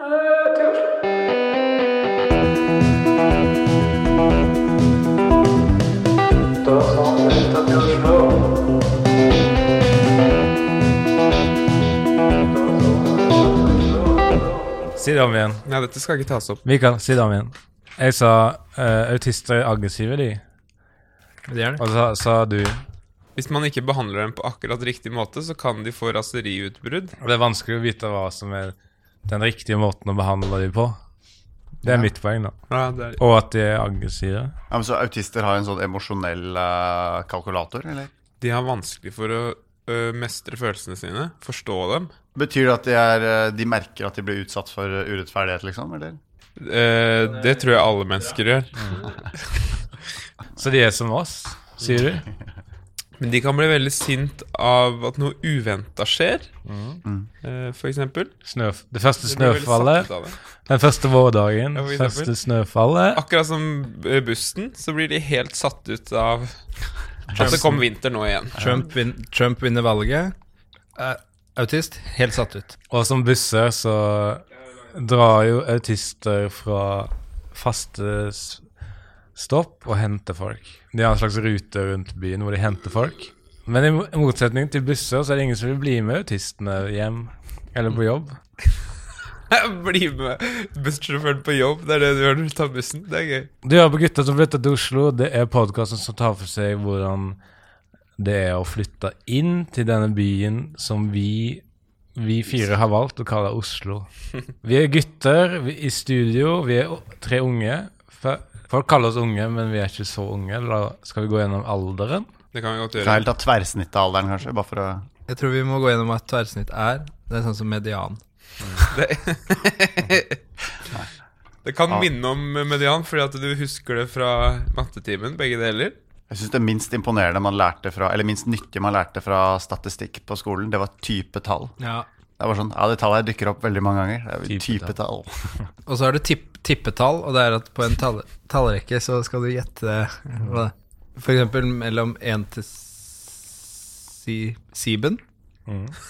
Si det om igjen. Ja, dette skal ikke tas opp. Mikael, si det om igjen. Jeg sa uh, autister er aggressive, de. Det er det. Og så sa du Hvis man ikke behandler dem på akkurat riktig måte, så kan de få raseriutbrudd. Det er vanskelig å vite hva som er den riktige måten å behandle dem på. Det er mitt poeng, da. Ja, det er Og at de er aggressive. Ja, men Så autister har en sånn emosjonell uh, kalkulator, eller? De har vanskelig for å ø, mestre følelsene sine, forstå dem. Betyr det at de, er, eh, de merker at de blir utsatt for urettferdighet, liksom? Eller? Eh, det tror jeg alle mennesker gjør. Så de er som oss, sier du? Men de kan bli veldig sint av at noe uventa skjer, Mm. eh, for eksempel. Det første snøfallet, det. den første vårdagen, Ja, første snøfallet. Akkurat som bussen, så blir de helt satt ut av at det kommer vinter nå igjen. Trump, vin Trump vinner valget. Uh, autist, helt satt ut. Og som busser så drar jo autister fra faste stopp og hente folk. De har en slags rute rundt byen hvor de henter folk. Men i motsetning til busser så er det ingen som vil bli med autistene hjem eller på jobb. Bli med bussjåføren på jobb, det er det du gjør når du tar bussen. Det er gøy. Du hører på Gutta som flytter til Oslo. Det er podkasten som tar for seg hvordan det er å flytte inn til denne byen som vi, vi fire har valgt å kalle Oslo. Vi er gutter vi, i studio. Vi er tre unge. Folk kaller oss unge, men vi er ikke så unge. Da skal vi gå gjennom alderen. Det kan vi godt gjøre. Skal helt ta tverrsnittet av alderen, kanskje? Bare for å Jeg tror vi må gå gjennom hva et tverrsnitt er. Det er sånn som median. Det kan Ja. minne om median, fordi at du husker det fra mattetimen, begge deler. Jeg syns det minst imponerende man lærte fra Eller minst nyttige man lærte fra statistikk på skolen, det var typetall. Ja. Det var sånn, ja, det tallet her dukker opp veldig mange ganger. Det er Typetall. typetall. Og så er det tipp, tippetall, og det er at på en tall tallrekke så skal du gjette hva det For eksempel mellom 1 til si Sieben.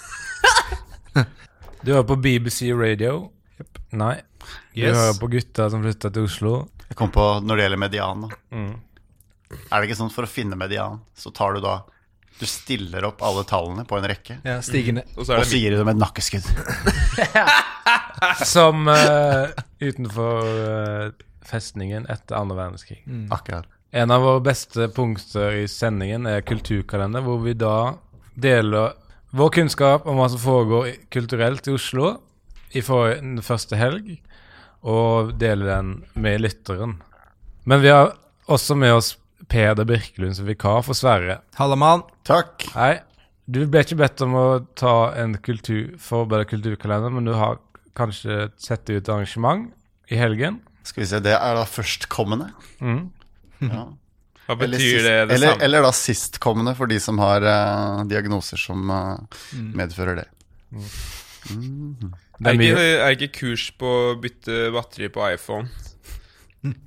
Du hører på BBC Radio. Nei. Du Yes. hører på Gutta som flytter til Oslo. Jeg kom på når det gjelder median. Da. Mm. Er det ikke sånn for å finne median, så tar du da Du stiller opp alle tallene på en rekke, Ja, stigende. Og så og er det så gir du dem et nakkeskudd. Som eh, utenfor eh, festningen etter andre verdenskrig. Akkurat. En av våre beste punkter i sendingen er kulturkalender, hvor vi da deler vår kunnskap om hva som foregår i- kulturelt i Oslo i for, den første helg, og deler den med lytteren. Men vi har også med oss Peder Birkelund som vikar for Sverre. Hallamann. Takk. Hei, du ble ikke bedt om å ta en kultur, forberede kulturkalender, men du har kanskje sett ut arrangement i helgen? Skal vi se, det er da førstkommende. Mm. Ja. Hva Eller, betyr sist, det det eller, samme? eller da sistkommende, for de som har uh, diagnoser som eh, medfører det. Det Er er ikke, er ikke kurs på å bytte batteri på iPhone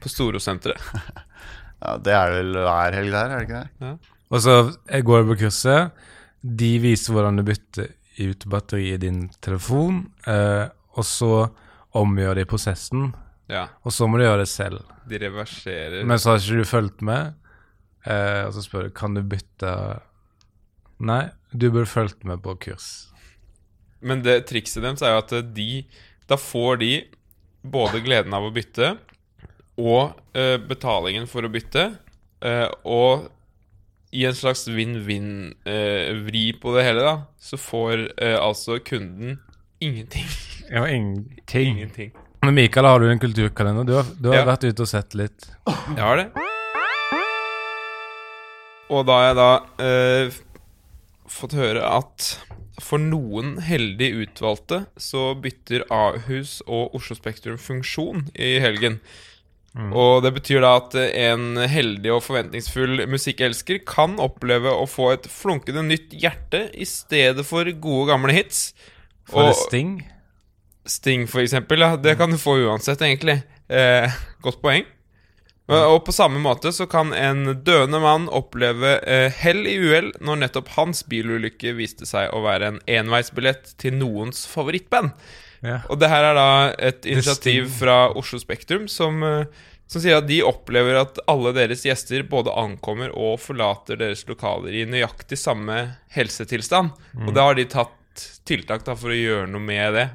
på Storosenteret? Ja, det er vel hver helg der, er det ikke det? Og så jeg går på kurset. De viser hvordan du bytter ut batteriet i din telefon, eh, og så omgjør de prosessen. Ja, Og så må du gjøre det selv. de reverserer. Men så har ikke du fulgt med, eh, og så spør du kan du bytte Nei, du burde fulgt med på kurs. Men det trikset deres er jo at de Da får de både gleden av å bytte og eh, betalingen for å bytte. eh, og i en slags vinn-vinn-vri på det hele, da, så får eh, altså kunden ingenting. Ja, ingenting. Ingenting. Men Mikael, har du en kulturkalender? Du har, du har Ja. vært ute og sett litt. Jeg har det. Og da har jeg da eh, fått høre at for noen heldig utvalgte så bytter Ahus og Oslo Spektrum funksjon i helgen. Og det betyr da at en heldig og forventningsfull musikkelsker kan oppleve å få et flunkende nytt hjerte i stedet for gode, gamle hits. For Og- Sting. Sting, for eksempel. Ja, det kan du få uansett, egentlig. Eh, godt poeng. Og på samme måte så kan en døende mann oppleve eh, hell i uhell når nettopp hans bilulykke viste seg å være en enveisbillett til noens favorittband. Ja. Og det her er da et initiativ fra Oslo Spektrum som, eh, som sier at de opplever at alle deres gjester både ankommer og forlater deres lokaler i nøyaktig samme helsetilstand. Mm. Og da har de tatt tiltak da for å gjøre noe med det.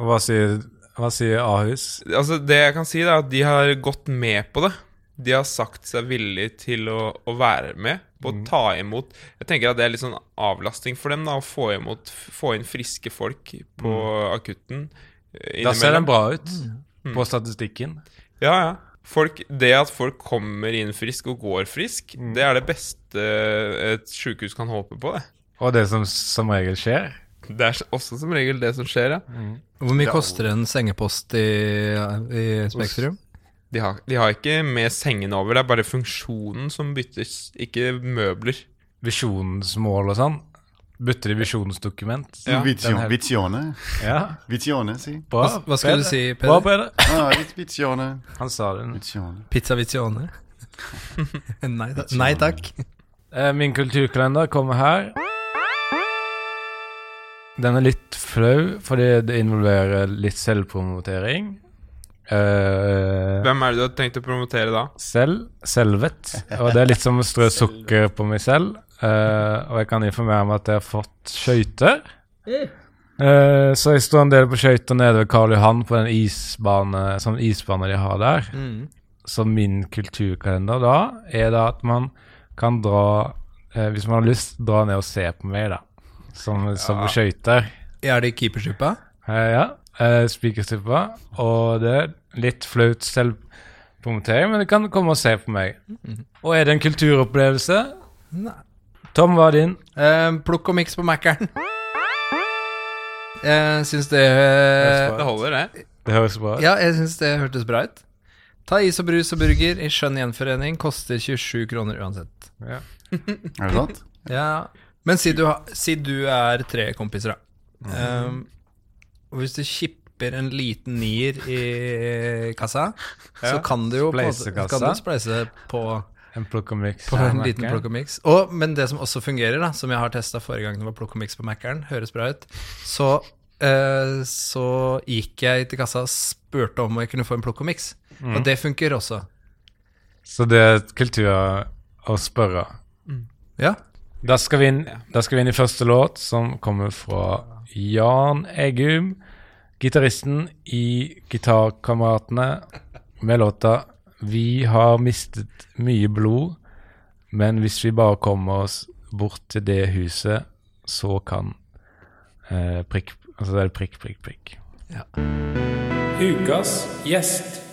Og hva sier, hva sier Ahus? Altså Det jeg kan si, da, er at de har gått med på det. De har sagt seg villig til å, å være med på Mm. å ta imot Jeg tenker at det er litt sånn avlastning for dem da å få, imot, få inn friske folk på akutten. eh, Mm. Da ser den bra ut på statistikken. Ja, ja. Folk, det at folk kommer inn frisk og går frisk, Mm. det er det beste et sykehus kan håpe på. det Og det som som regel skjer. Det er også som regel det som skjer, ja. Hvor mye koster en sengepost i, i Spektrum? De har, de har ikke med sengene over, det er bare funksjonen som byttes, ikke møbler. Visjonsmål og sånn. Bytter de visjonsdokument. Ja, Vizio- den Vizione. Ja, Vizione, si. bra. Hva, skal skulle du si, Bra, Peder? Peder. Ah, vizione. Han sa det. Vizione. Pizza Vizione? Nei, da, nei takk. Eh, Min kulturkalender kommer her. Den er litt flau, fordi det involverer litt selvpromotering. Eh, Hvem er det du har tenkt å promotere da? selv, selvet. Og det er litt som å strø sukker på meg selv. Uh, og jeg kan informere om at jeg har fått skøyter. Uh, så jeg står en del på skøyter nede ved Karl Johan på den isbane, sånn isbane de har der. Mm. Så min kulturkalender da er da at man kan dra eh, Hvis man har lyst, dra ned og se på meg, da. Som, som på skøyter. Er det keeperskippa? Eh, ja. Uh, Spikerstuppa. Og det er litt flaut selvpromotering, men du kan komme og se på meg. Og er det en kulturopplevelse? Nei. Tom, hva er din? Uh, plukk og miks på Mac-eren. Jeg syns det Det holder, det. Det høres bra ut. Ja, jeg syns det hørtes bra ut. Ta is og brus og burger i skjønn gjenforening. Koster 27 kroner uansett. Ja. Er det sant? Ja. Men si du, ha, si du er tre kompiser, da. Um, og hvis du kipper en liten nier i kassa, så kan du jo kan du spleise på, En plukk og på en liten plukk og men det som også fungerer, da, som jeg har testa forrige gang det var plukk og på Mækkern, høres bra ut, så, eh, så gikk jeg til kassa og spurte om jeg kunne få en plukk og mm. Og det funker også. Så det er kultur å spørre. Ja. Da skal, inn, da skal vi inn i første låt, som kommer fra Jan Eggum, gitaristen i Gitarkameratene, med låta 'Vi har mistet mye blod', men hvis vi bare kommer oss bort til det huset, så kan eh, prikk Altså det er prikk, prikk, prikk. Ja. Ukas gjest.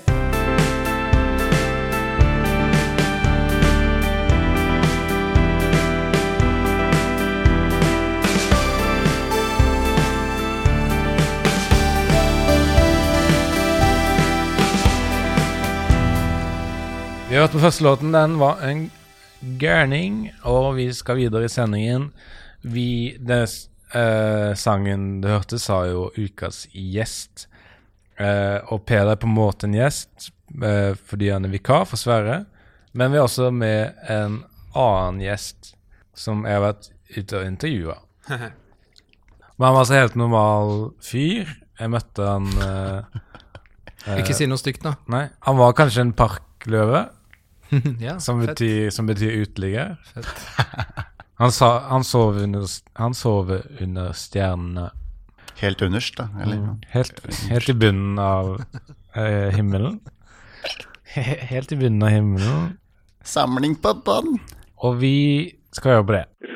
Vi har hørt på første låten. Den var en gærning, og vi skal videre i sendingen. Vi, det, uh, sangen du hørte, sa jo 'ukas gjest'. Uh, og Peder er på en måte en gjest uh, fordi han er vikar for Sverre. Men vi er også med en annen gjest som jeg har vært ute og intervjua. Men han var altså helt normal fyr. Jeg møtte han eh, Ikke si noe stygt nå. Nei, han var kanskje en parkløve, ja, som betyr, som betyr uteligger. Han, sa, han, sov under, han sover under stjernene. Helt underst, da? Eller? Helt, helt i bunnen av eh, himmelen. Helt i bunnen av himmelen. Samling på bånn. Og vi skal jobbe det.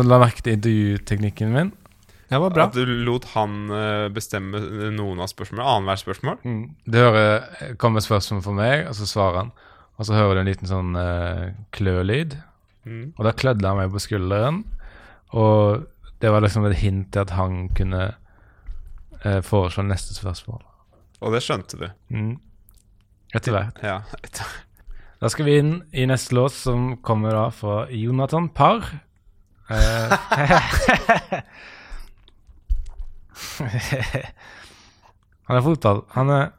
Som la merke til intervjuteknikken min? Det var bra. At du lot han eh, bestemme noen av spørsmålene. Annethvert spørsmål. Det hører, kommer spørsmål for meg, og så svarer han. Og så hører du en liten sånn uh, klølyd. Og da klødde han meg på skulderen. Og det var liksom et hint til at han kunne uh, foreslå neste spørsmål. Og det skjønte du. Mm. Etter hvert. Ja. Da skal vi inn i neste låt, som kommer da fra Jonathan Parr. Eh, han er fotball... Han er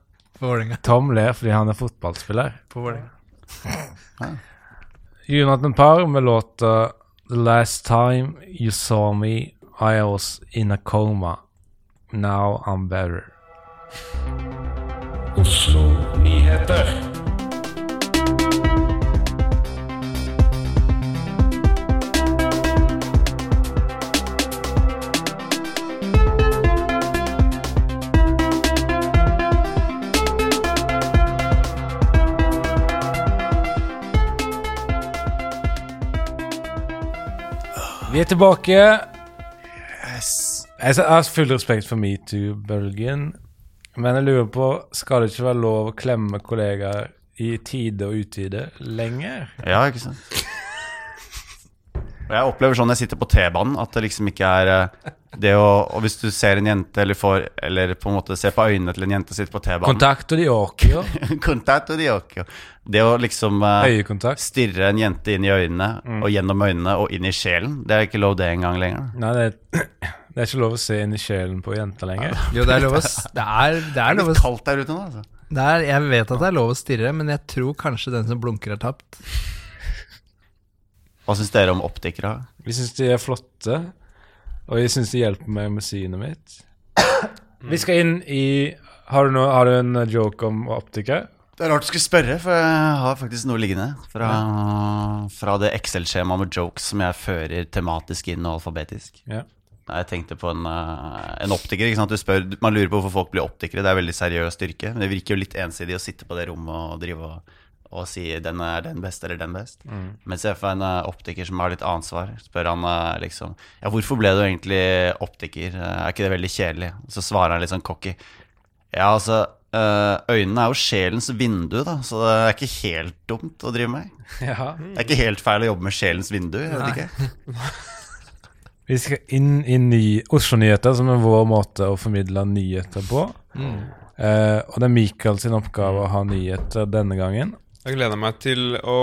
Tom ler fordi han er fotballspiller. På Vålerenga. Jonathan Parr med låta The Last Time You Saw Me I Was In A Coma Now I'm Better. Oslo Nyheter. Vi er tilbake. Yes. Jeg har full respekt for metoo-bølgen, men jeg lurer på Skal det ikke være lov å klemme kollegaer i tide og utvide lenger? Ja, ikke sant? Og jeg opplever sånn når jeg sitter på T-banen, at det liksom ikke er eh, det å Og hvis du ser en jente, eller får Eller på en måte ser på øynene til en jente sitter på T-banen Kontakt og de åker. Contatto di occhio. Det å liksom Øyekontakt. stirre en jente inn i øynene, og gjennom øynene og inn i sjelen, det er ikke lov det engang lenger. Nei, det er, det er ikke lov å se inn i sjelen på jenta lenger. Jo, det er lov å Det er, det Det er er lov å litt kaldt der ute nå, altså. det er, Jeg vet at det er lov å stirre, men jeg tror kanskje den som blunker, er tapt. Hva syns dere om optikere? Vi syns de er flotte, og jeg syns de hjelper meg med synet mitt. Vi skal inn i Har du, noe, har du en joke om optikere? Det er rart du skulle spørre, for jeg har faktisk noe liggende fra, fra det Excel-skjemaet med jokes som jeg fører tematisk inn og alfabetisk. Ja. Jeg tenkte på en, eh, en optiker. Ikke sant? Du spør, man lurer på hvorfor folk blir optikere. Det er veldig seriøs styrke. Men det virker jo litt ensidig å sitte på det rommet og drive og, og sier den er den beste eller den best. Mens jeg får en eh, optiker som har litt ansvar, spør han eh, liksom Ja, hvorfor ble du egentlig optiker? Eh, Er ikke det veldig kjedelig? Så svarer han litt sånn cocky. Ja, altså eh, Øynene er jo sjelens vindu, da, så det er ikke helt dumt å drive med. ja. Det er ikke helt feil å jobbe med sjelens vindu. Jeg vet ikke. Vi skal inn i ny Oslo-nyheter, som er vår måte å formidle nyheter på. Eh, og det er Michael sin oppgave å ha nyheter denne gangen. Jeg gleder meg til å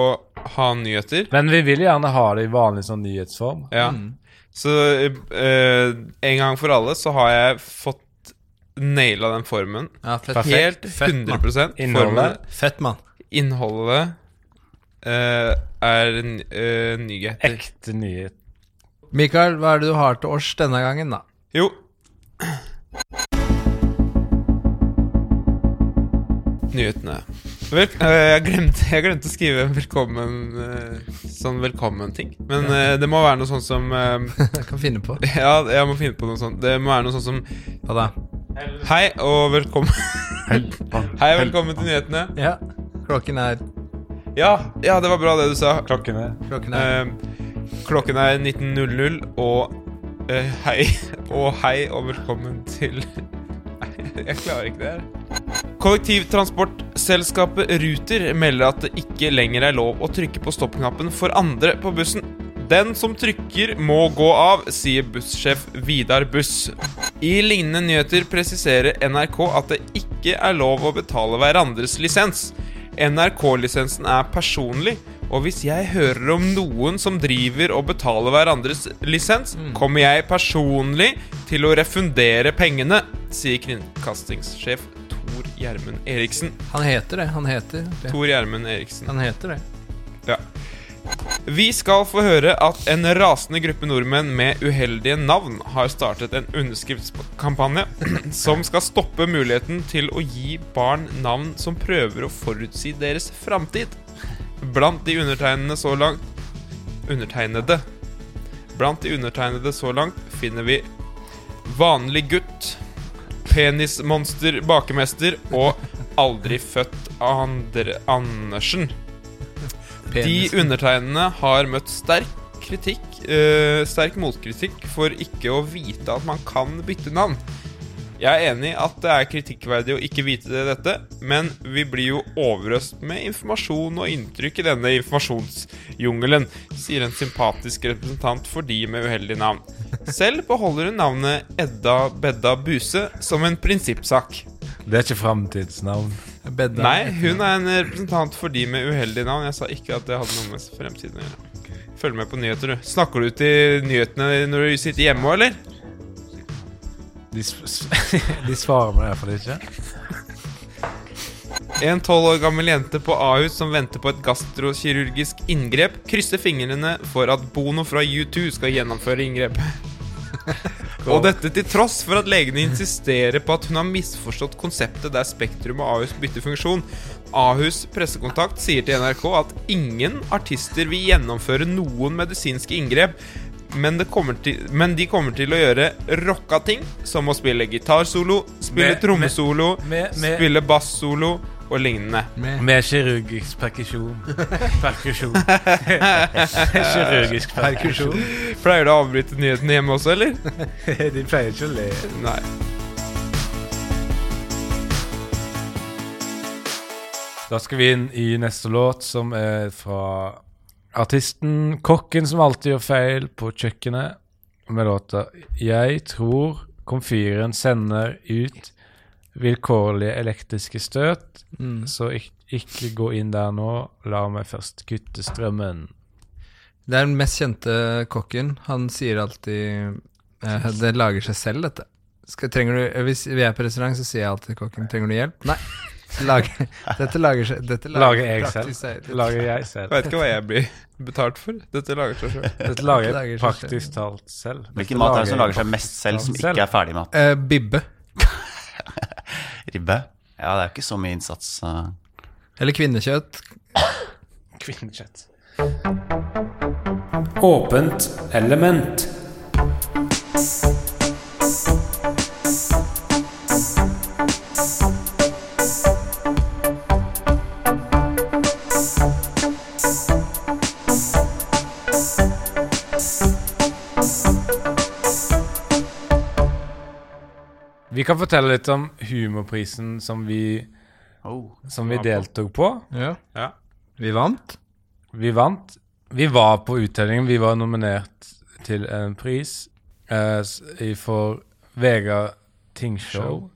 ha nyheter. Men vi vil gjerne ha det i vanlig sånn nyhetsform. Ja. Så eh, en gang for alle så har jeg fått naila den formen. Ja, fett. Helt Fett, mann. 100 Innholdet. Fett, mann. innholdet eh, er eh, nyheter. Ekte nyhet. Mikael, hva er det du har til oss denne gangen, da? Jo. Nyhetene. Vel, eh, jeg, glemte, jeg glemte å skrive en velkommen eh, Sånn velkommen-ting. Men eh, det må være noe sånt som Jeg kan finne på. Ja, jeg må finne på noe sånt. Det må være noe sånt som Hva da? Hei og velkommen Hei og velkommen til nyhetene. Ja, klokken er Ja, ja, det var bra det du sa. Klokken er Klokken er klokken er 19.00, og eh, hei og hei og velkommen til Jeg klarer ikke det her. Kollektivtransportselskapet Ruter melder at det ikke lenger er lov å trykke på stoppknappen for andre på bussen. Den som trykker, må gå av, sier bussjef Vidar Buss. I lignende nyheter presiserer NRK at det ikke er lov å betale hverandres lisens. NRK-lisensen er personlig, og hvis jeg hører om noen som driver og betaler hverandres lisens, kommer jeg personlig til å refundere pengene, sier kringkastingssjef Tor Gjermund Eriksen. Han heter det. Han heter det. Tor Gjermund Eriksen. Han heter det. Ja. Vi skal få høre at en rasende gruppe nordmenn med uheldige navn har startet en underskriftskampanje som skal stoppe muligheten til å gi barn navn som prøver å forutsi deres framtid. Blant de undertegnede så langt Undertegnede. Blant de undertegnede så langt finner vi Vanlig gutt, Penismonster bakemester og Aldri født Andre Andersen. De undertegnede har møtt sterk kritikk, eh, sterk motkritikk for ikke å vite at man kan bytte navn. Jeg er enig i at det er kritikkverdig å ikke vite det, dette, men vi blir jo overøst med informasjon og inntrykk i denne informasjonsjungelen, sier en sympatisk representant for de med uheldig navn. Selv beholder hun navnet Edda Bedda Buse som en prinsippsak. Det er ikke framtidsnavn. Bedda. Nei, hun er en representant for de med uheldige navn. Jeg sa ikke at det hadde noe med fremtiden å gjøre. Følg med på nyheter, du. Snakker du til nyhetene når du sitter hjemme òg, eller? De, de svarer meg i hvert fall ikke. En tolv år gammel jente på Ahus som venter på et gastrokirurgisk inngrep, krysser fingrene for at Bono fra U2 skal gjennomføre inngrepet. Og dette til tross for at legene insisterer på at hun har misforstått konseptet der Spektrum og Ahus bytter funksjon. Ahus pressekontakt sier til NRK at ingen artister vil gjennomføre noen medisinske inngrep, men, det kommer til, men de kommer til å gjøre rocka ting, som å spille gitarsolo, spille trommesolo, spille bassolo og lignende. Med. Med kirurgisk perkusjon. Perkusjon. kirurgisk perkusjon. Pleier du å avbryte nyhetene hjemme også, eller? De pleier ikke å le. Nei. Da skal vi inn i neste låt, som er fra artisten Kokken som alltid gjør feil på kjøkkenet, med låta 'Jeg tror komfyren sender ut vilkårlige elektriske støt', så ik ikke gå inn der nå, la meg først kutte strømmen. Det er den mest kjente kokken. Han sier alltid eh, Det lager seg selv, dette. Skal, du, eh, hvis vi er på restaurant, så sier jeg alltid til kokken Trenger du hjelp? Nei. Lager, dette lager seg dette Lager jeg selv. seg- Lager jeg selv. Veit ikke hva jeg blir betalt for. Dette lager seg selv. Dette lager lager jeg seg praktisk talt selv. Hvilken mat er det som lager seg mest selv, som selv. ikke er ferdigmat? Uh, Bibbe. Ribbe? Ja, det er ikke så mye innsats. uh. Eller kvinnekjøtt. Kvinnekjøtt. Åpent element. Vi kan fortelle litt om humorprisen som vi, Oh. som vi deltok på. Ja. Ja. Vi vant. Vi vant. Vi var på uttellingen. Vi var nominert til en pris eh, for Vegard Tingshow.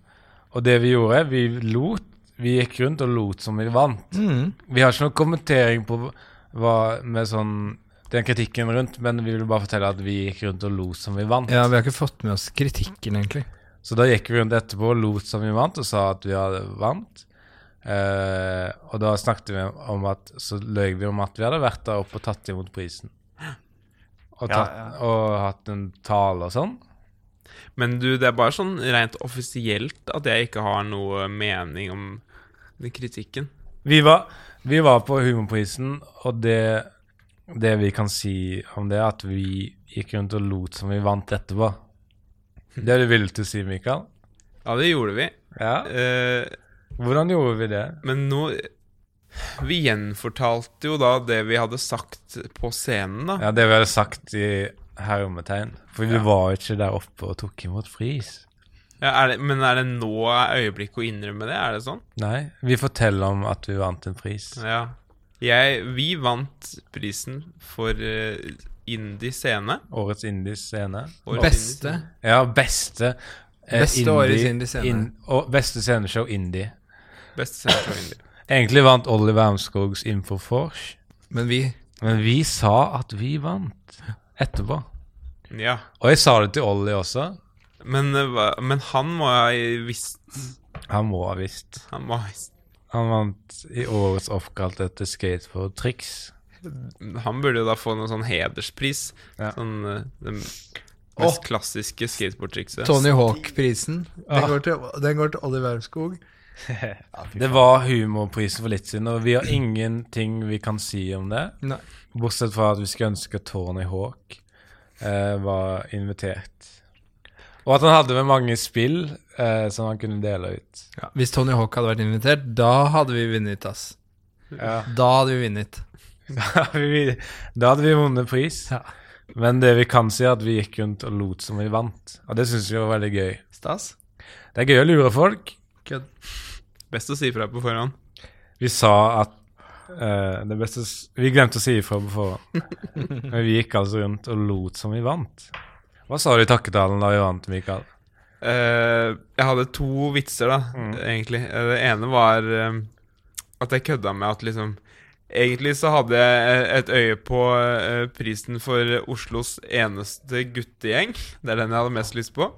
Og det vi gjorde, vi lot Vi gikk rundt og lot som vi vant. Mm. Vi har ikke noen kommentering på hva med sånn den kritikken rundt, men vi vil bare fortelle at vi gikk rundt og lot som vi vant. Ja, vi har ikke fått med oss kritikken, egentlig. Så da gikk vi rundt etterpå og lot som vi vant, og sa at vi hadde vant. Eh, og da snakket vi om at Så løy vi om at vi hadde vært der oppe og tatt imot prisen. Og, Ja, ja. og hatt en tale og sånn. Men du, det er bare sånn rent offisielt at jeg ikke har noe mening om den kritikken. Vi var, vi var på Humorprisen, og det, det vi kan si om det, er at vi gikk rundt og lot som vi vant etterpå. Det er du villig til å si, Mikael? Ja, det gjorde vi. Ja. Uh, Hvordan gjorde vi det? men nå Vi gjenfortalte jo da det vi hadde sagt på scenen, da. Ja, Det vi hadde sagt i hermetegn. For vi var jo ikke der oppe og tok imot pris. Ja, er det, men er det nå øyeblikket å innrømme det? Er det sånn? Nei, vi forteller om at vi vant en pris. Ja. Jeg, vi vant prisen for uh, Indie scene. Årets indie-scene. Beste. indie-scene. Ja, beste eh, Beste årets indie-scene. in- og beste sceneshow indie. Beste sceneshow Indie. Egentlig vant Olli Wermskogs Infofors, Men vi men vi sa at vi vant etterpå. Ja. Og jeg sa det til Olli også. Men, eh, men han må ha visst Han må ha visst. Han må ha visst Han vant i årets oppkalt etter skateboardtriks. Han burde jo da få noen sånn hederspris. Ja. Sånn eh, det mest klassiske skateboardtrikset. Tony Hawk-prisen. Den, Ah. går til- den går til Olli Wermskog. Det var humorprisen for litt siden, og vi har ingenting vi kan si om det. Nei. Bortsett fra at vi skulle ønske at Tony Hawk eh, var invitert. Og at han hadde med mange spill eh, som han kunne dele ut. Ja, hvis Tony Hawk hadde vært invitert, da hadde vi vunnet, ass. Ja. Da hadde vi vunnet. Da hadde vi- da hadde vi vunnet pris. Ja. Men det vi kan si, er at vi gikk rundt og lot som vi vant. Og det syns vi var veldig gøy. Stas. Det er gøy å lure folk. Kødd. Best å si fra på forhånd. Vi sa at uh, det beste s- Vi glemte å si ifra på forhånd. Men vi gikk altså rundt og lot som vi vant. Hva sa du i takketalen da vi vant, Mikael? Uh, jeg hadde to vitser, da, egentlig. Eh, Det ene var uh, at jeg kødda med at liksom Egentlig så hadde jeg et øye på eh, prisen for Oslos eneste guttegjeng. Det er den jeg hadde mest lyst på.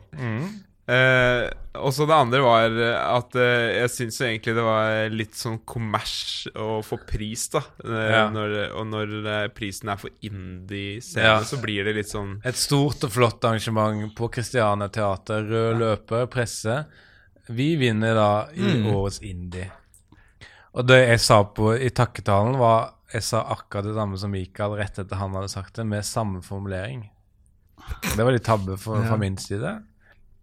Eh, og så det andre var at eh, jeg syns jo egentlig det var litt sånn kommers å få pris, da. Eh, Ja. når, og når eh, prisen er for indie-scene, Ja. så blir det litt sånn Et stort og flott arrangement på Christiania Teater, rød løper, presse. Vi vinner da i årets indie. Og det jeg sa på i takketalen, var Jeg sa akkurat det samme som Mikael rett etter han hadde sagt det, med samme formulering. Det var litt tabbe for, fra min side.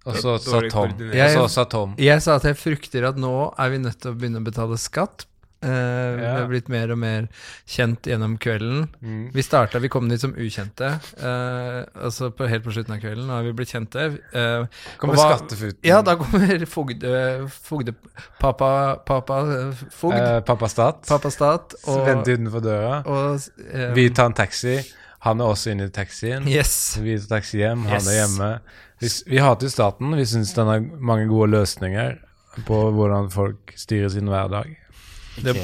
Og så sa Tom. Jeg- sa Tom. Jeg sa at jeg frykter at nå er vi nødt til å begynne å betale skatt. Eh, Vi har blitt mer og mer kjent gjennom kvelden. Mm. Vi starta, vi kom dit som ukjente, uh, altså på, helt på slutten av kvelden. Nå har vi blitt kjente. Uh, Kommer hva- skattefuten. Ja, da kommer fogde, fogde Pappa, pappa Fogd. Uh, pappa Stat. pappa Stat. Og, Vente utenfor døra. og eh, Vi tar en taxi. Han er også inne i taxien. Yes. Vi tar taxi hjem, han Yes. er hjemme. Vi, vi hater jo staten. Vi syns den har mange gode løsninger på hvordan folk styrer sin hverdag. Det,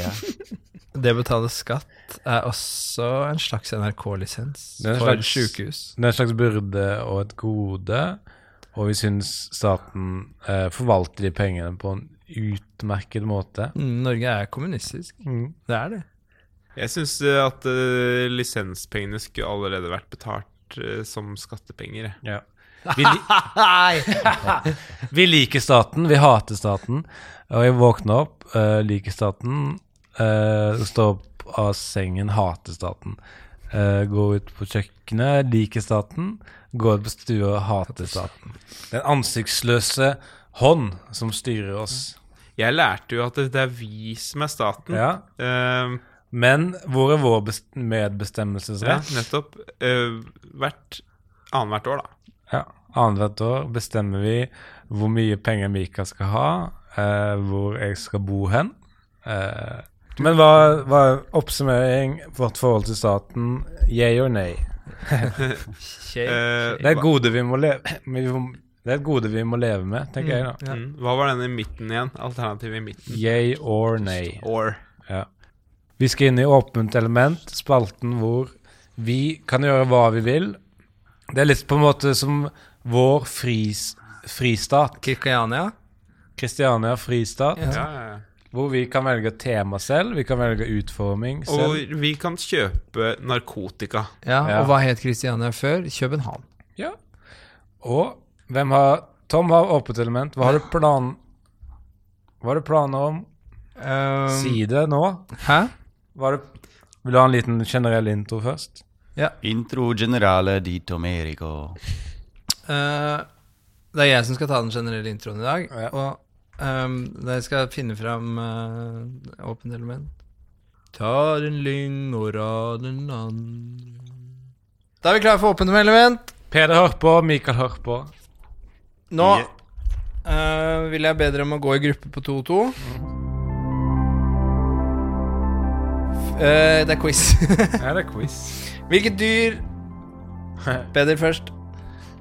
det å betale skatt er også en slags NRK-lisens for slags- sjukehus. Det er en slags byrde og et gode, og vi syns staten eh, forvalter de pengene på en utmerket måte. Mm, Norge er kommunistisk. Mm. Det er det. Jeg syns at uh, lisenspengene skulle allerede vært betalt uh, som skattepenger. Ja. Vi, li vi liker staten, vi hater staten. Og jeg våkner opp, uh, liker staten, uh, står opp av sengen, hater staten. Uh, går ut på kjøkkenet, liker staten. Går ut på stua, hater staten. Den ansiktsløse hånd som styrer oss. Jeg lærte jo at det, er vi som er staten. Ja. Uh, Men hvor er vår medbestemmelsesrett? ja, nettopp. Uh, hvert annethvert år, da. Ja. Annethvert år bestemmer vi hvor mye penger Mika skal ha, eh, hvor jeg skal bo hen. Eh, men hva hva er oppsummering vårt forhold til staten? Yeah or nay? Eh, Det er et gode vi må leve vi må- Det er et gode vi må leve med, tenker jeg da. mm, hva var den i midten igjen? Alternativet i midten. Yay or nay. Or. Ja. Vi skal inn i åpent element, spalten hvor vi kan gjøre hva vi vil. Det er litt på en måte som vår fris, fristat. Kristiania. Kristiania fristat. Ja. Ja, ja, ja. Hvor vi kan velge tema selv, vi kan velge utforming Og vi kan kjøpe narkotika. Ja, Ja. og hva het Kristiania før? København. Ja. Og hvem har Tom har åpent element. Hva har du plan Hva har du planer om? Um, Si det nå. Hæ? Hva du Vil du ha en liten generell intro først? Intro generale di Tomerico. Eh, det er jeg som skal ta den generelle introen i dag. Ja. Og um, da jeg skal finne fram uh, åpent element Tar en lyng og rad en andre Da er vi klare for åpent element. Peder hører på, Mikael hører på. Nå uh, vil jeg be dere om å gå i gruppe på 2 og 2. F- eh, det er quiz. Ja, det er quiz. Hvilket dyr Peder først.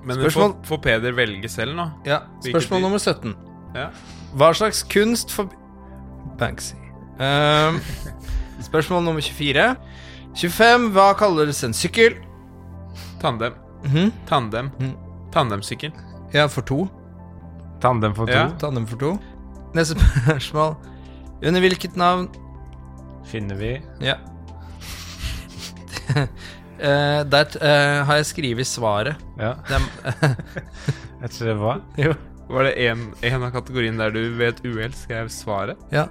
Men Spørsmål? får, får Peder velge selv nå? Ja, Spørsmål nummer 17. Ja. Hva slags kunst for Banksy. Um, spørsmål nummer 24. 25. Hva kalles en sykkel? Tandem. Mhm. Tandem. Mm. Tandemsykkel. Ja, for to. Tandem for to. Ja. Tandem for to. Neste spørsmål. Under hvilket navn Finner vi Ja. Eh, der uh, har jeg skrevet svaret. Ja, jeg tror det var jo. Var det en, en av kategoriene der du ved et uhell skrev svaret? Ja.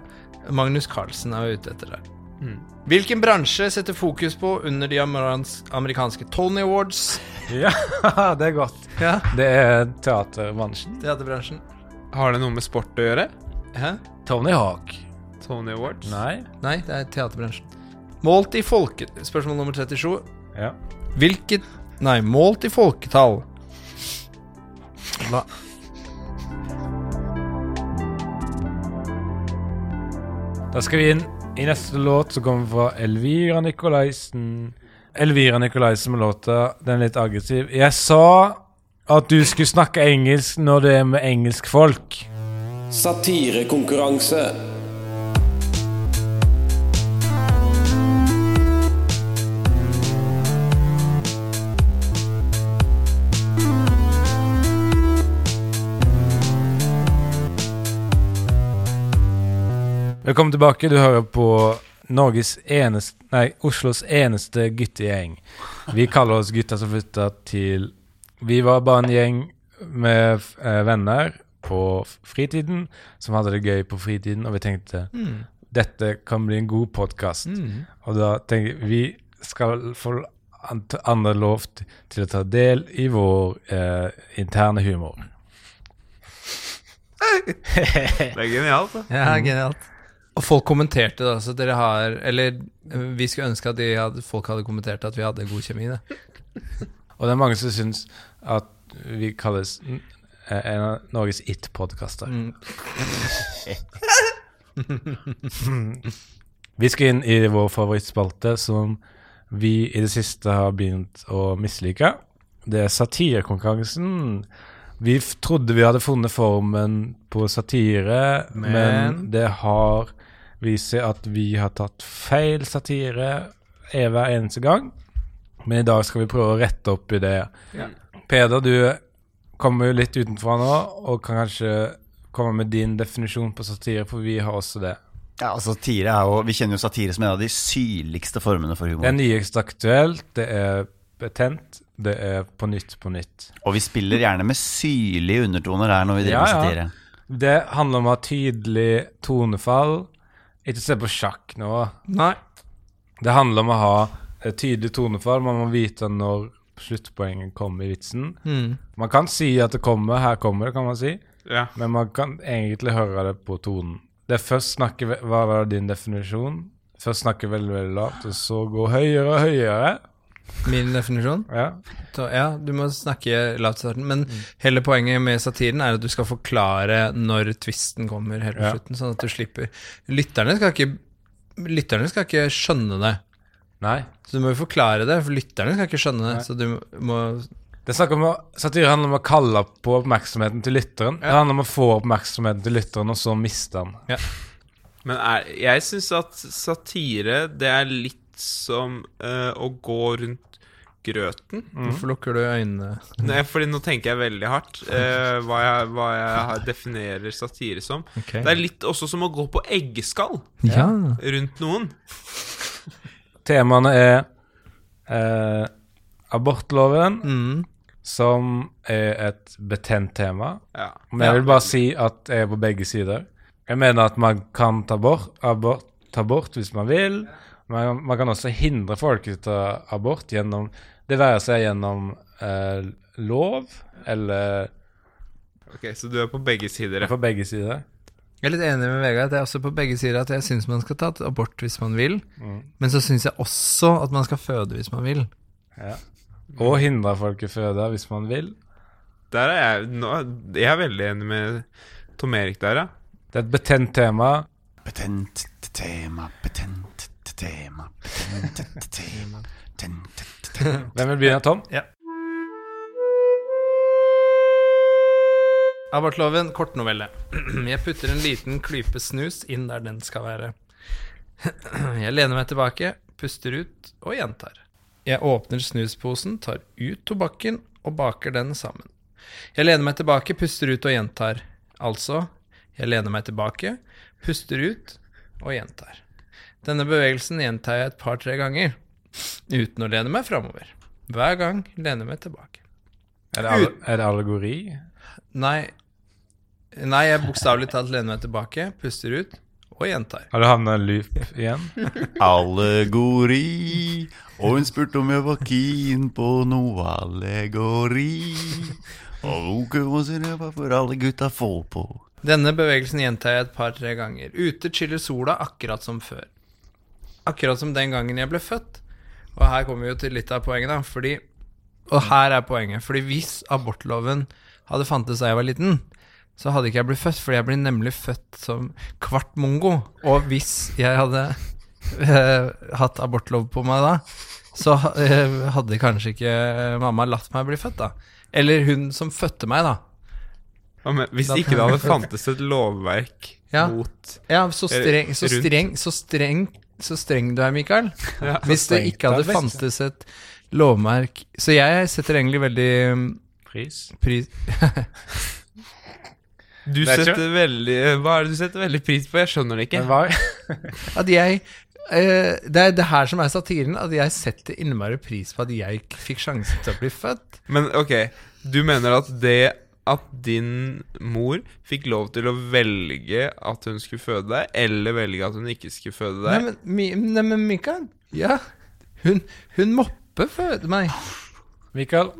Magnus Carlsen er ute etter der. Mm. Hvilken bransje setter fokus på under de amerikanske Tony Awards? Ja, det er godt. Ja, Det er teaterbransjen. Teaterbransjen. Har det noe med sport å gjøre? Hæ? Tony Hawk. Tony Awards? Nei. Nei, det er teaterbransjen. Målt i folke... Spørsmål nummer 37. Ja. Hvilket Nei, målt i folketall. La. Da skal vi inn i neste låt, som kommer fra Elvira Nikolaisen. Elvira Nikolaisen med låta Den er litt aggressiv. Jeg sa at du skulle snakke engelsk når det er med engelsk folk. Satirekonkurranse. Velkommen tilbake. Du hører på Norges eneste Nei, Oslos eneste guttegjeng. Vi kaller oss Gutta som flytta til Vi var bare en gjeng med eh, venner på fritiden som hadde det gøy på fritiden, og vi tenkte dette kan bli en god podkast. Og da tenker vi vi skal få andre lov til å ta del i vår eh, interne humor. Det er genialt, da. Ja, genialt. Og folk kommenterte det, så dere har Eller eh, vi skulle ønske at de hadde, folk hadde kommentert at vi hadde god kjemi. Da. Og det er mange som syns at vi kalles eh, en av Norges it-podkaster. vi skal inn i vår favorittspalte, som vi i det siste har begynt å mislike. Det er satirekonkurransen. Vi trodde vi hadde funnet formen på satire, men, Men- det har vist seg at vi har tatt feil satire eh, hver eneste gang. Men i dag skal vi prøve å rette opp i det. Peder, du kommer jo litt utenfra nå, og kan kanskje komme med din definisjon på satire, for vi har også det. Ja, altså, satire er jo, Vi kjenner jo satire som en av de syrligste formene for humor. Det er nyest aktuelt, det er betent, det er på nytt på nytt. Og vi spiller gjerne med syrlige undertoner her når vi driver Ja, med ja. satire. Det handler om å ha tydelig tonefall. Ikke se på sjakk nå. Nei. Det handler om å ha et tydelig tonefall. Man må vite når sluttpoenget kommer i vitsen. Mm. Man kan si at det kommer, her kommer det, kan man si. Ja. Men man kan egentlig høre det på tonen. Det er først snakke Hva var din definisjon? Først snakke veldig, veldig lavt, og så gå høyere og høyere. Min definisjon? Ja. Så, ja, du må snakke lavt i starten. Men hele poenget med satiren er at du skal forklare når tvisten kommer helt på Ja. slutten, sånn at du slipper Lytterne skal ikke Lytterne skal ikke skjønne det. Nei. Så du må jo forklare det, for lytterne skal ikke skjønne det. Så du må Det er snakk om å, Satire handler om å kalle på oppmerksomheten til lytteren. Det handler om å få oppmerksomheten til lytteren, og så miste den. Men er, jeg syns at satire, det er litt som uh, å gå rundt grøten. Hvorfor lukker du øynene? Nei, fordi nå tenker jeg veldig hardt uh, hva, jeg, hva jeg definerer satire som. Det er litt også som å gå på eggeskall Ja. rundt noen. Temaene er uh, abortloven, Mm. som er et betent tema. Ja. Men jeg vil bare si at jeg er på begge sider. Jeg mener at man kan ta bort, abort, ta bort hvis man vil. Men man kan også hindre folk i å ta abort gjennom Det være seg gjennom eh, lov eller Ok, Så du er på begge sider? ja. på begge sider. Jeg er litt enig med Vegard. Det Jeg er også på begge sider at jeg syns man skal ta et abort hvis man vil. Men så syns jeg også at man skal føde hvis man vil. Og hindre folk i å føde hvis man vil. Der er jeg nå, Jeg er veldig enig med Tom Erik der, ja. Det er et betent tema. Betent tema, betent tema, tema. Hvem vil begynne, Tom? Abortloven, kortnovelle. Jeg putter en liten klype snus inn der den skal være. Jeg lener meg tilbake, puster ut og gjentar. Jeg åpner snusposen, tar ut tobakken og baker den sammen. Jeg lener meg tilbake, puster ut og gjentar. Altså, jeg lener meg tilbake, puster ut og gjentar. Denne bevegelsen gjentar jeg et par-tre ganger, uten å lene meg framover. Hver gang lener jeg meg tilbake. Er det, alle, er det allegori? Nei, nei jeg bokstavelig talt lener meg tilbake, puster ut og gjentar. Har du havna i loop igjen? Allegori. Og hun spurte om jeg var keen på noe allegori. Og for alle gutta få på. Denne bevegelsen gjentar jeg et par-tre ganger. Ute chiller sola akkurat som før. Akkurat som den gangen jeg ble født. Og her kommer vi jo til litt av poenget, da. Fordi Og her er poenget. Fordi hvis abortloven hadde fantes da jeg var liten, så hadde ikke jeg blitt født, fordi jeg ble nemlig født som kvart mongo. Og hvis jeg hadde eh, hatt abortlov på meg da, så eh, hadde kanskje ikke mamma latt meg bli født, da. Eller hun som fødte meg, da. Ja, men Hvis ikke det hadde fantes et lovverk Ja. mot Ja, så streng, så streng, så streng, så streng du er, Mikael. Ja, Hvis det ikke hadde det fantes et lovmerk Så jeg setter egentlig veldig um, Pris. pris Du Det er ikke- setter veldig Hva er det du setter veldig pris på? Jeg skjønner det ikke. Men hva? At jeg eh, Det er det her som er satiren, at jeg setter innmari pris på at jeg fikk sjansen til å bli født. Men ok, du mener at det at din mor fikk lov til å velge at hun skulle føde deg, eller velge at hun ikke skulle føde deg Neimen, nei, men Mikael Ja, hun, hun moppe føde meg. Mikael?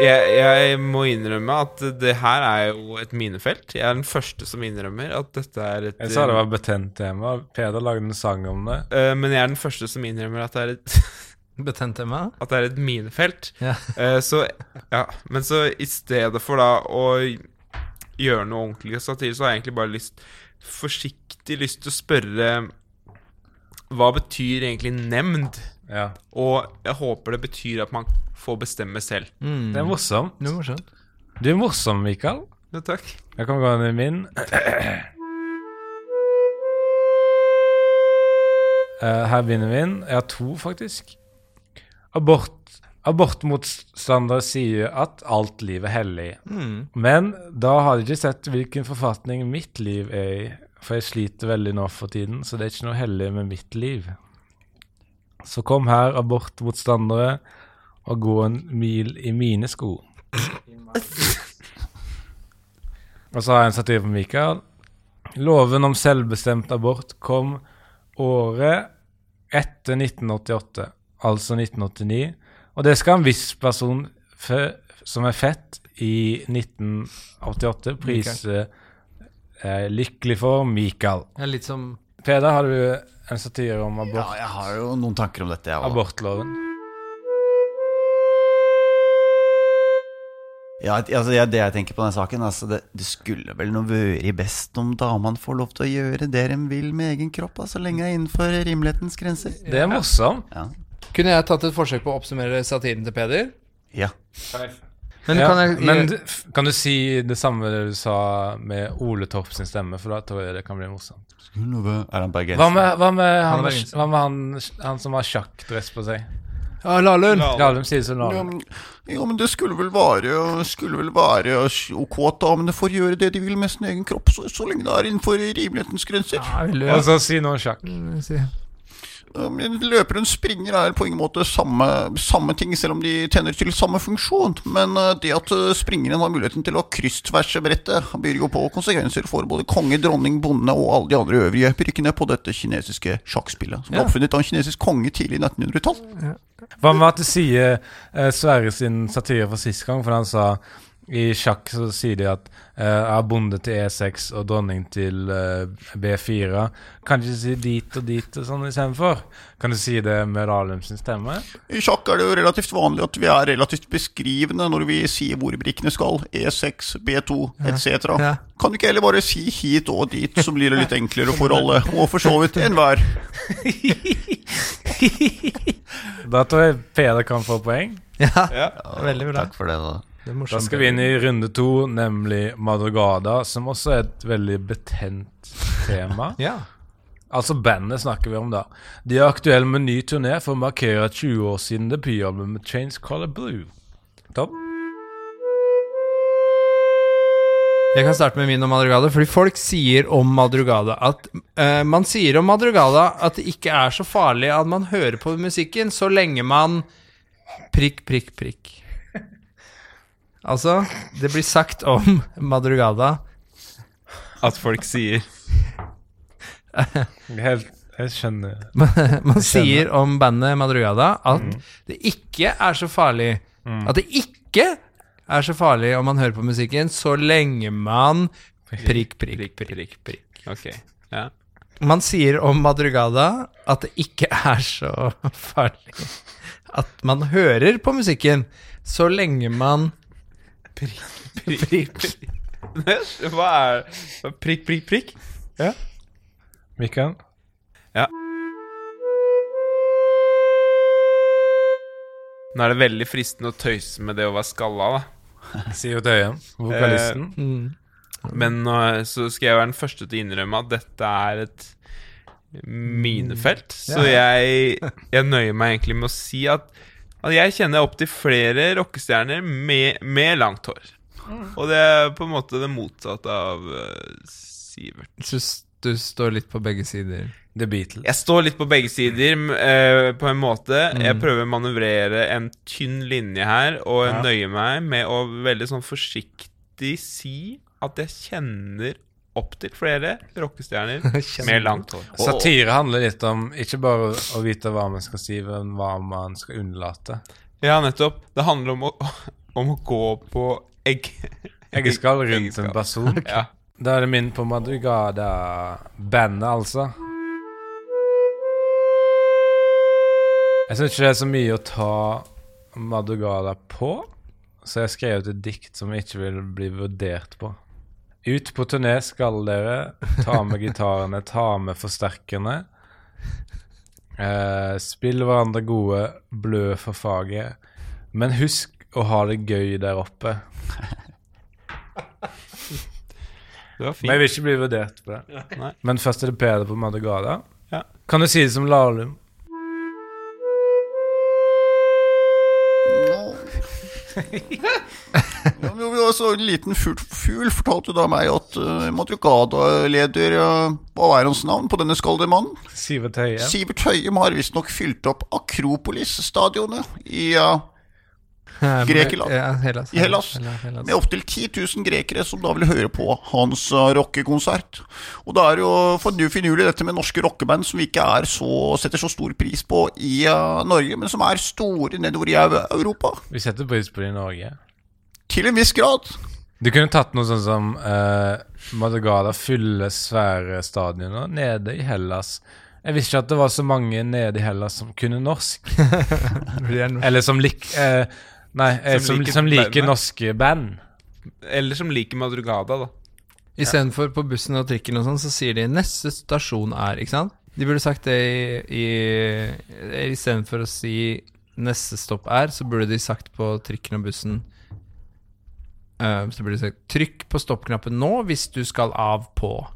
jeg, jeg må innrømme at det her er jo et minefelt. Jeg er den første som innrømmer at dette er et Jeg sa det var betent tema. Peder lagde en sang om det. Uh, Men jeg er den første som innrømmer at det er et Betent tema? at det er et minefelt. Ja. Eh, så ja, Men så i stedet for da å gjøre noe ordentlig satire, så har jeg egentlig bare lyst forsiktig lyst til å spørre Hva betyr egentlig nemnd? Ja. Og jeg håper det betyr at man får bestemme selv. Mm. Det er morsomt. Det er morsomt. Du er morsom, Mikael. Ja, takk. Jeg kan gå inn i min. Eh, her begynner min. Jeg har to, faktisk. Abort. Abortmotstandere sier at alt liv er hellig. Men da har de ikke sett hvilken forfatning mitt liv er i. For jeg sliter veldig nå for tiden, så det er ikke noe hellig med mitt liv. Så kom her, abortmotstandere, og gå en mil i mine sko. Og så har jeg en satire på Mikael. Loven om selvbestemt abort kom året etter 1988, altså 1989. Og det skal en viss person fø- som er fett i 1988, prise eh, lykkelig for Mikael. Det er litt som Peder, har du en satire om abort? Ja, jeg har jo noen tanker om dette, jeg òg. abortloven? Ja, altså, det jeg tenker på denne saken, altså, det, det skulle vel nå vært best om damene får lov til å gjøre det de vil med egen kropp, så så lenge det er innenfor rimelighetens grenser. Det er morsomt. Ja. Kunne jeg tatt et forsøk på å oppsummere satiren til Peder? ja. Men ja, kan jeg men du- kan du si det samme du sa med Ole Torp sin stemme, for da tror jeg det kan bli morsomt. Er han bergenser? Hva med, hva med, han, hva med han, han som har sjakkdress på seg? Ja, Lahlum! Lahlum sier som Ja, Lahlum. men, ja, men det skulle vel være Skulle vel være ok at damene får gjøre det de vil med sin egen kropp, så, så lenge det er innenfor rimelighetens grenser. Ja, Og så si noe om sjakk. men Løperen springer er på ingen måte samme, samme ting, selv om de tjener til samme funksjon. Men eh, det at eh, springeren har muligheten til å kryssverse brettet, byr jo på konsekvenser for både konge, dronning, bonde og alle de andre øvrige brikkene på dette kinesiske sjakkspillet, som ble Ja. oppfunnet av en kinesisk konge tidlig i 1900-tall. Hva med at du sier eh, Sverre sin satire fra sist gang, for han sa i sjakk så sier de at uh, jeg er bonde til E6 og dronning til uh, B4. Kan du ikke si dit og dit og sånn istedenfor? Kan du si det med Lahlum sin stemme? I sjakk er det jo relativt vanlig at vi er relativt beskrivende når vi sier hvor brikkene skal. E6, B2 etc. Ja. Kan du ikke heller bare si hit og dit, som blir det litt enklere for alle, og for så vidt enhver. Da tror jeg Peder kan få poeng. Ja, Ja. veldig bra. Takk for det, da. Da skal vi inn i runde to, nemlig Madrugada, som også er et veldig betent tema. Ja. Altså bandet snakker vi om da. De er aktuelle med ny turné for å markere 20 år siden debutalbumet Change Color Blue. Tom? Jeg kan starte med min om Madrugada, fordi folk sier om Madrugada at uh, Man sier om Madrugada at det ikke er så farlig at man hører på musikken så lenge man Prikk, prikk, prikk. Altså, det blir sagt om Madrugada At folk sier Helt, jeg skjønner. Man sier om bandet Madrugada at det ikke er så farlig At det ikke er så farlig om man hører på musikken så lenge man Prikk, prikk, prikk, prikk. Ok. Ja. Man sier om Madrugada at det ikke er så farlig at man hører på musikken så lenge man Prikk, prikk. prikk. Hva er Prikk, Prikk, prikk, prikk? Mikael? Ja. Nå er det veldig fristende å tøyse med det å være skalla, da. Sier Sivert Øyen, vokalisten. Mm. Men nå, så skal jeg være den første til å innrømme at dette er et minefelt. Så jeg, jeg nøyer meg egentlig med å si at, at jeg kjenner opptil flere rockestjerner med, med langt hår. Og det er på en måte det motsatte av uh, Sivert. Så du står litt på begge sider. The Beatles. Jeg står litt på begge sider, eh, på en måte. Jeg prøver å manøvrere en tynn linje her, og Ja. nøye meg med å veldig sånn forsiktig si at jeg kjenner opptil flere rockestjerner med langt hår. Satire handler litt om ikke bare å vite hva man skal si, men hva man skal unnlate. Ja, nettopp. Det handler om å, om å gå på egg... Eggeskall rundt Eggeskall. en person. Ja. Da er det min på Madrugada-bandet, altså. Jeg syns ikke det er så mye å ta Madrugada på, så jeg skrev ut et dikt som jeg ikke vil bli vurdert på. Ut på turné skal dere, ta med gitarene, ta med forsterkerne. Eh, spill hverandre gode, blø for faget. Men husk å ha det gøy der oppe. Det var Men jeg vil ikke bli vurdert på det. Nei. Men først er det Peder på Madrugada. Ja. Kan du si det som Lahlum? Ja, vi har så en liten fugl, fortalte fortalte da meg at uh, Madrugada-leder uh, Hva er hans navn på denne skalde mannen? Sivert Høie? Sivert Høie har visstnok fylt opp Akropolis-stadionet i, uh, Grekeland. Ja, Hellas. I Hellas. Hellas. med opptil 10 000 grekere som da vil høre på hans uh, rockekonsert. Og da er jo for nu finurlig dette med norske rockeband som vi ikke er så, setter så stor pris på i uh, Norge, men som er store nedover i Europa. Vi setter pris på det i Norge. Til en viss grad. Du kunne tatt noe sånn som uh, Madrugada fyller svære stadioner nede i Hellas. Jeg visste ikke at det var så mange nede i Hellas som kunne norsk. Er Eller som, lik, eh, nei, eh, Som som, liker som liker norske band. Eller som liker Madrugada, da. Istedenfor på bussen og trikken og sånn, så sier de 'neste stasjon er', ikke sant? De burde sagt det i, i Istedenfor å si 'neste stopp er', så burde de sagt på trikken og bussen uh, Så burde de sagt 'trykk på stoppknappen nå hvis du skal av på'.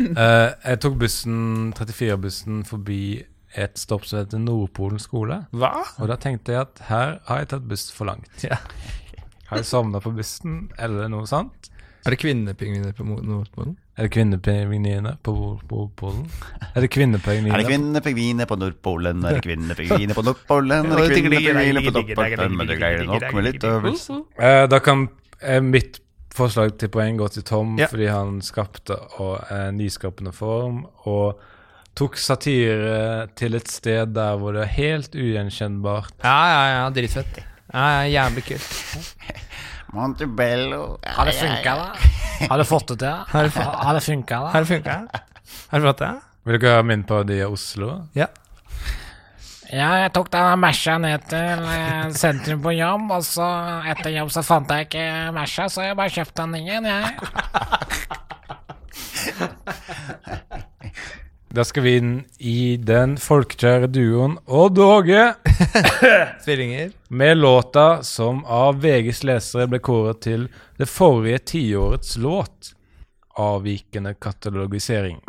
uh, jeg tok bussen, 34-bussen forbi et stopp som heter Nordpolen skole. Hva? Og da tenkte jeg at her har jeg tatt buss for langt. Ja. Har jeg sovna på bussen, eller noe sånt? Er det kvinnepingviner på Nordpolen? Er det kvinnepingviner på Nordpolen? Er det kvinnepingviner? Er det kvinnepingviner på Nordpolen? Er det kvinnepingviner på Nordpolen? Er det kvinnepingviner på Nordpolen? Men du greier nok med litt øvelse. Eh, da kan eh, mitt forslag til poeng gå til Tom, Ja. fordi han skapte en nyskapende form og tok satire til et sted der hvor det er helt ugjenkjennbart. Ja, ja, ja, dritfett. Ja, ja, jævlig kult. Montebello Har det funka, da? Har du fått det til? Har det, Har det funka, da? har det funka? Har du fått det? Vil dere ha min parodi av Oslo? Ja. Ja, jeg tok denne Merca ned til eh, sentrum på jobb, og så etter jobb så fant jeg ikke Merca, så jeg bare kjøpte den igjen, jeg. Da skal vi inn i den folkekjære duoen Odd Åge Tvillinger. med låta som av VGs lesere ble kåret til det forrige tiårets låt. Avvikende katalogisering.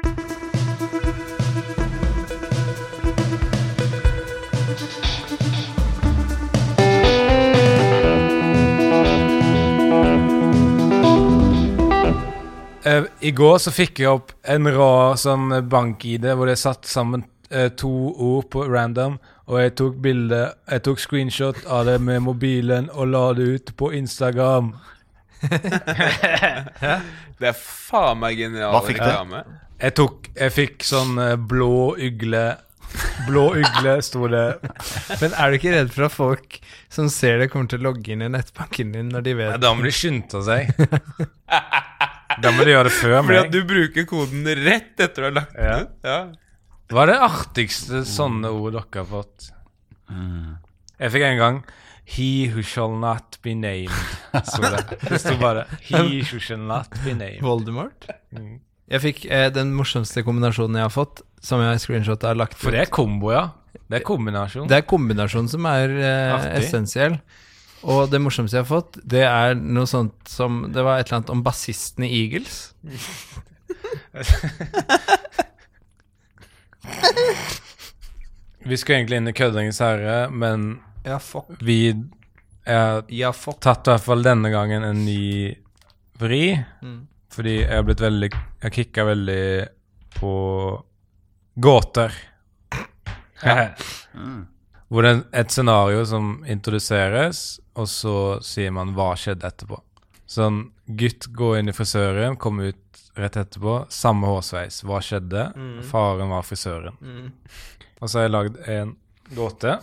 Eh, I går så fikk jeg opp en rar sånn bank-ID hvor det satt sammen uh, to ord på random, og jeg tok bilde Jeg tok screenshot av det med mobilen og la det ut på Instagram. Det er faen meg genial Hva fikk du? reklame. Jeg tok Jeg fikk sånn uh, blå ugle Blå ugle, sto det. Men er du ikke redd for at folk som ser det, kommer til å logge inn i nettbanken din når de vet Nei, da må de skynde seg. Da må du gjøre det før Fordi at du bruker koden rett etter du har lagt den Ja. ut. Ja. Hva er det artigste sånne ord dere har fått? Jeg fikk en gang He who shall not be named. Så det. Det sto bare He who shall not be named. Voldemort? Mm. Jeg fikk eh, den morsomste kombinasjonen jeg har fått, som jeg har screenshot har lagt For det er kombo, ja. Det er kombinasjon. Det er kombinasjonen som er eh, essensiell. Og det morsomste jeg har fått, det er noe sånt som Det var et eller annet om bassisten i Eagles. Vi skulle egentlig inn i Køddingens herre, men Ja, fuck. vi er Ja, tatt i hvert fall denne gangen en ny vri. Mm. Fordi jeg har blitt veldig Jeg kicka veldig på gåter. Hvor det er et scenario som introduseres, og så sier man 'hva skjedde etterpå'. Sånn gutt går inn i frisøren, kommer ut rett etterpå, samme hårsveis. Hva skjedde? Faren var frisøren. Og så har jeg lagd en gåte,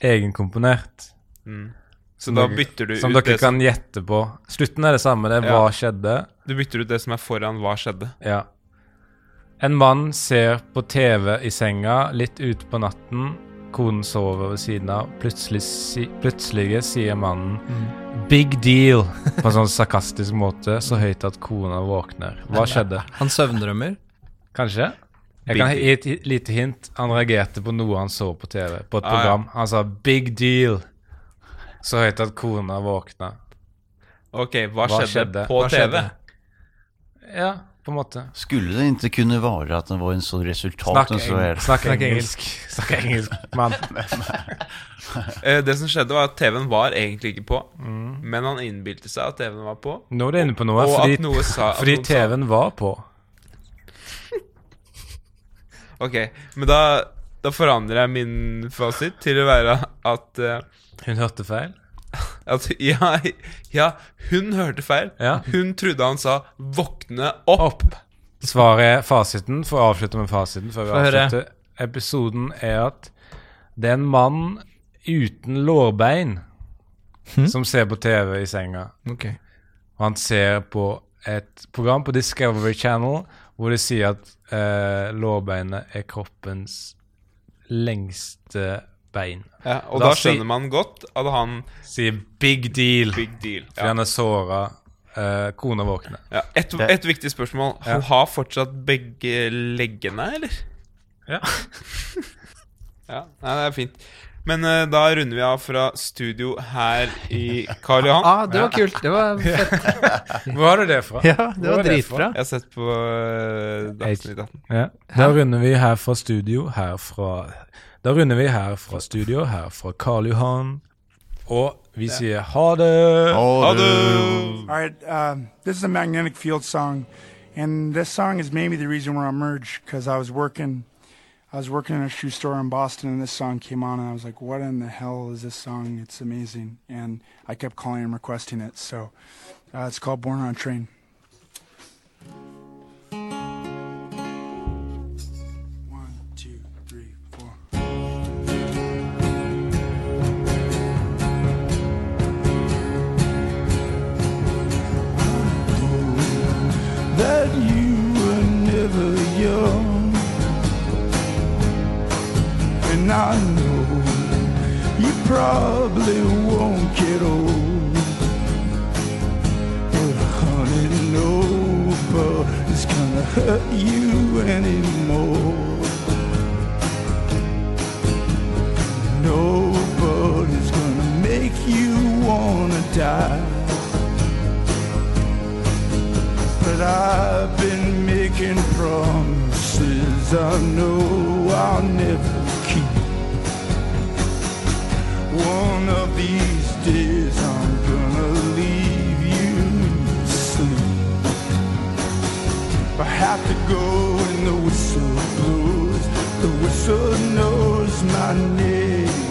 egenkomponert. Så Som da dere- bytter du Som ut dere det som, kan gjette på. Slutten er det samme. Det er Ja. hva skjedde. Du bytter ut det som er foran hva skjedde. Ja. En mann ser på TV i senga litt ute på natten. Konen sover ved siden av. Plutselig, si, plutselig sier mannen 'big deal' på en sånn sarkastisk måte, så høyt at kona våkner. Hva skjedde? Han søvndrømmer. Kanskje? Jeg Big kan gi et lite hint. Han reagerte på noe han så på TV, på et Ah, program. Han sa 'big deal', så høyt at kona våkna. Ok, hva, Hva skjedde, skjedde? på Hva TV? skjedde? Ja, på en måte. Skulle det ikke kunne være at det var en sånn resultat Snakk, så eng snakk engelsk. Snakk engelsk, mann. Eh, det som skjedde, var at TV-en var egentlig ikke på, Mm. men han innbilte seg at TV-en var på. Nå er du inne på noe, Og fordi, noe sa fordi TV-en var på. Ok, men da, da forandrer jeg min fasit til å være at uh, Hun hørte feil. At ja, ja, hun hørte feil. Ja. Hun trodde han sa 'våkne opp'. Svaret er fasiten, for å avslutte med fasiten før vi Få høre. Episoden er at det er en mann uten lårbein som ser på TV i senga. Okay. Og han ser på et program på Discovery Channel hvor de sier at eh, lårbeinet er kroppens lengste bein. Ja, og Da da, si- skjønner man godt at han Sier big deal Big deal. fordi Ja. han er såra. Uh, kona våkner. Ja, et, et viktig spørsmål. Han har fortsatt begge leggene, eller? Ja. ja, nei, det er fint. Men uh, da runder vi av fra studio her i Karl Johan. Ah, det var kult. Det var fett. Hvor har du det fra? Ja, det Hvor var dritbra. Jeg har sett på uh, Dagsnytt 18. Ja. Da runder vi her fra studio, her fra Da runder vi her fra studio, her fra Karl Johan. Og vi sier ha det! Ha det! All right, um, this is a magnetic field song, and this song is maybe the reason we're on Merge because I was working, I was working in a shoe store in Boston, and this song came on, and I was like, "What in the hell is this song? It's amazing!" And I kept calling and requesting it, so uh, it's called "Born on a Train." I know you probably won't get old. But honey, nobody's gonna hurt you anymore. Nobody's gonna make you wanna die. But I've been making promises I know I'll never. One of these days I'm gonna leave you asleep. I have to go and the whistle blows. The whistle knows my name.